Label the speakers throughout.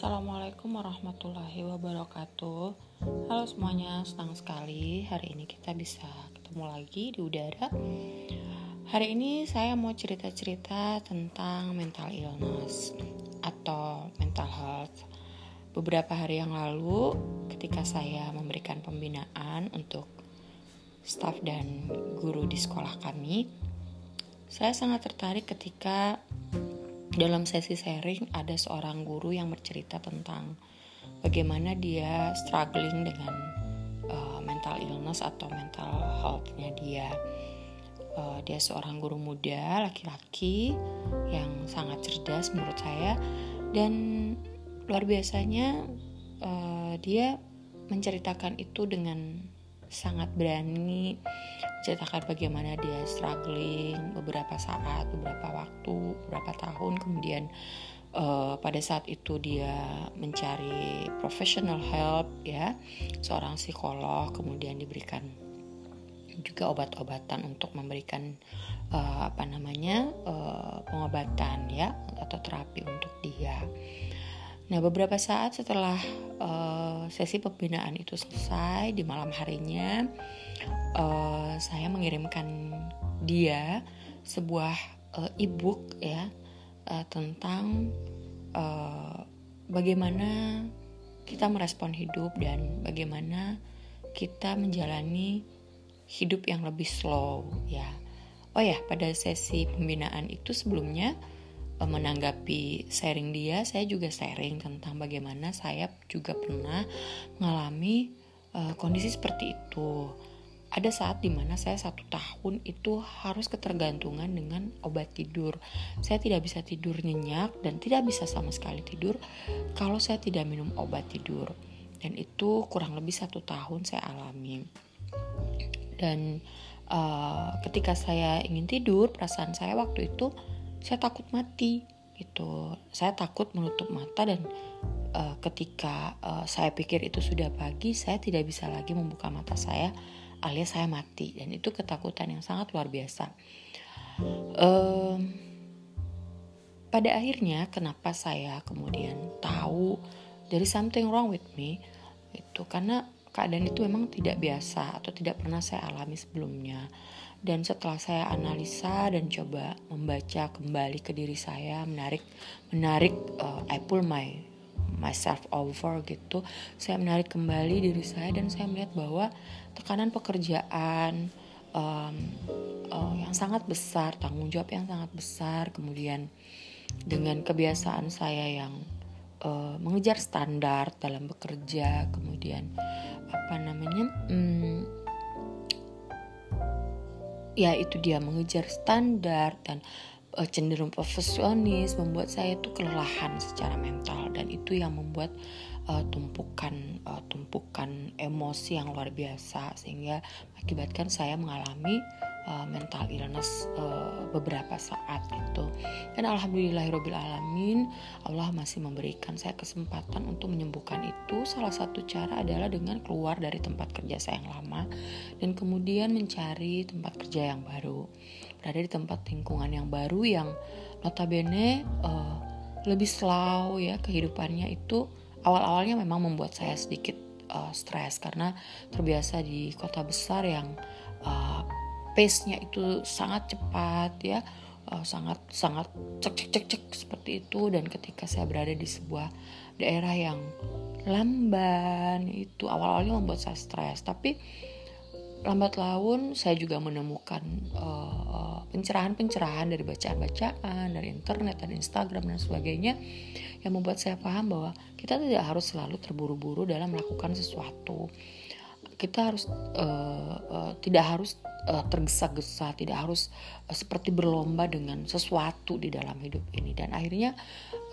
Speaker 1: Assalamualaikum warahmatullahi wabarakatuh. Halo semuanya, senang sekali hari ini kita bisa ketemu lagi di udara. Hari ini saya mau cerita-cerita tentang mental illness atau mental health. Beberapa hari yang lalu ketika saya memberikan pembinaan untuk staf dan guru di sekolah kami Saya sangat tertarik ketika dalam sesi sharing ada seorang guru yang bercerita tentang bagaimana dia struggling dengan uh, mental illness atau mental health-nya dia. Uh, dia seorang guru muda laki-laki yang sangat cerdas menurut saya dan luar biasanya uh, dia menceritakan itu dengan sangat berani menceritakan bagaimana dia struggling beberapa saat, beberapa waktu, beberapa tahun kemudian uh, pada saat itu dia mencari professional help ya, seorang psikolog kemudian diberikan juga obat-obatan untuk memberikan uh, apa namanya uh, pengobatan ya atau terapi untuk dia. Nah, beberapa saat setelah uh, sesi pembinaan itu selesai di malam harinya, uh, saya mengirimkan dia sebuah uh, e-book ya uh, tentang uh, bagaimana kita merespon hidup dan bagaimana kita menjalani hidup yang lebih slow ya. Oh ya, pada sesi pembinaan itu sebelumnya menanggapi sharing dia, saya juga sharing tentang bagaimana saya juga pernah mengalami uh, kondisi seperti itu. Ada saat di mana saya satu tahun itu harus ketergantungan dengan obat tidur. Saya tidak bisa tidur nyenyak dan tidak bisa sama sekali tidur kalau saya tidak minum obat tidur. Dan itu kurang lebih satu tahun saya alami. Dan uh, ketika saya ingin tidur, perasaan saya waktu itu saya takut mati gitu. Saya takut menutup mata dan uh, ketika uh, saya pikir itu sudah pagi saya tidak bisa lagi membuka mata saya alias saya mati. Dan itu ketakutan yang sangat luar biasa. Uh, pada akhirnya kenapa saya kemudian tahu dari something wrong with me itu karena keadaan itu memang tidak biasa atau tidak pernah saya alami sebelumnya dan setelah saya analisa dan coba membaca kembali ke diri saya menarik menarik uh, I pull my myself over gitu saya menarik kembali diri saya dan saya melihat bahwa tekanan pekerjaan um, uh, yang sangat besar tanggung jawab yang sangat besar kemudian dengan kebiasaan saya yang uh, mengejar standar dalam bekerja kemudian apa namanya um, ya itu dia mengejar standar dan uh, cenderung profesionis membuat saya itu kelelahan secara mental dan itu yang membuat uh, tumpukan uh, tumpukan emosi yang luar biasa sehingga mengakibatkan saya mengalami uh, mental illness uh, beberapa saat gitu. Dan alhamdulillahirobbilalamin Allah masih memberikan saya kesempatan untuk menyembuhkan itu. Salah satu cara adalah dengan keluar dari tempat kerja saya yang lama dan kemudian mencari tempat kerja yang baru. Berada di tempat lingkungan yang baru yang notabene uh, lebih slow ya kehidupannya itu awal-awalnya memang membuat saya sedikit uh, stres. Karena terbiasa di kota besar yang uh, pace-nya itu sangat cepat ya. Uh, sangat sangat cek cek cek cek seperti itu. Dan ketika saya berada di sebuah daerah yang lamban itu awal-awalnya membuat saya stres. Tapi lambat laun saya juga menemukan uh, pencerahan-pencerahan dari bacaan-bacaan dari internet dan Instagram dan sebagainya yang membuat saya paham bahwa kita tidak harus selalu terburu-buru dalam melakukan sesuatu kita harus uh, uh, tidak harus uh, tergesa-gesa, tidak harus uh, seperti berlomba dengan sesuatu di dalam hidup ini. Dan akhirnya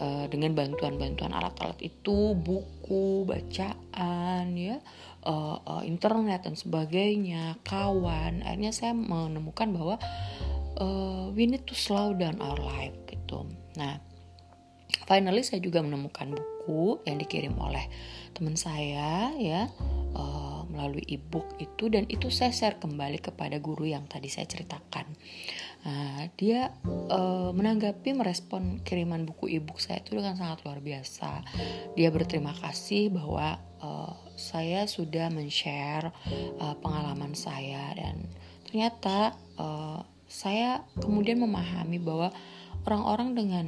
Speaker 1: uh, dengan bantuan-bantuan alat-alat itu, buku, bacaan, ya, uh, uh, internet dan sebagainya, kawan, akhirnya saya menemukan bahwa uh, we need to slow down our life gitu. Nah, finally saya juga menemukan buku yang dikirim oleh teman saya, ya. Uh, melalui ebook itu dan itu saya share kembali kepada guru yang tadi saya ceritakan. Nah, dia uh, menanggapi merespon kiriman buku e-book saya itu dengan sangat luar biasa. Dia berterima kasih bahwa uh, saya sudah men-share uh, pengalaman saya dan ternyata saya kemudian memahami bahwa orang-orang dengan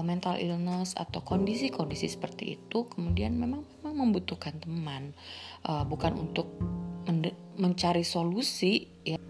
Speaker 1: mental illness atau kondisi-kondisi seperti itu kemudian memang memang membutuhkan teman uh, bukan untuk mencari solusi ya